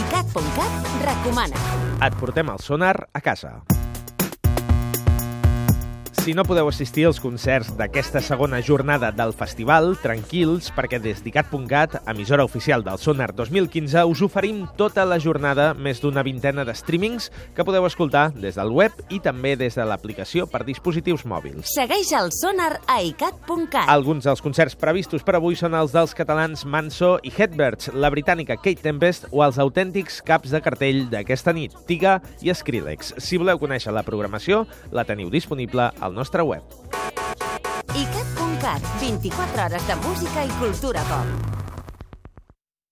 ICAT.cat recomana. Et portem el sonar a casa. Si no podeu assistir als concerts d'aquesta segona jornada del festival, tranquils, perquè des d'ICAT.cat, emissora oficial del Sonar 2015, us oferim tota la jornada més d'una vintena de streamings que podeu escoltar des del web i també des de l'aplicació per dispositius mòbils. Segueix el sonar a ICAT.cat. Alguns dels concerts previstos per avui són els dels catalans Manso i Headbirds, la britànica Kate Tempest o els autèntics caps de cartell d'aquesta nit, Tiga i Skrillex. Si voleu conèixer la programació, la teniu disponible al nostre web. ICAT.cat, 24 hores de música i cultura pop.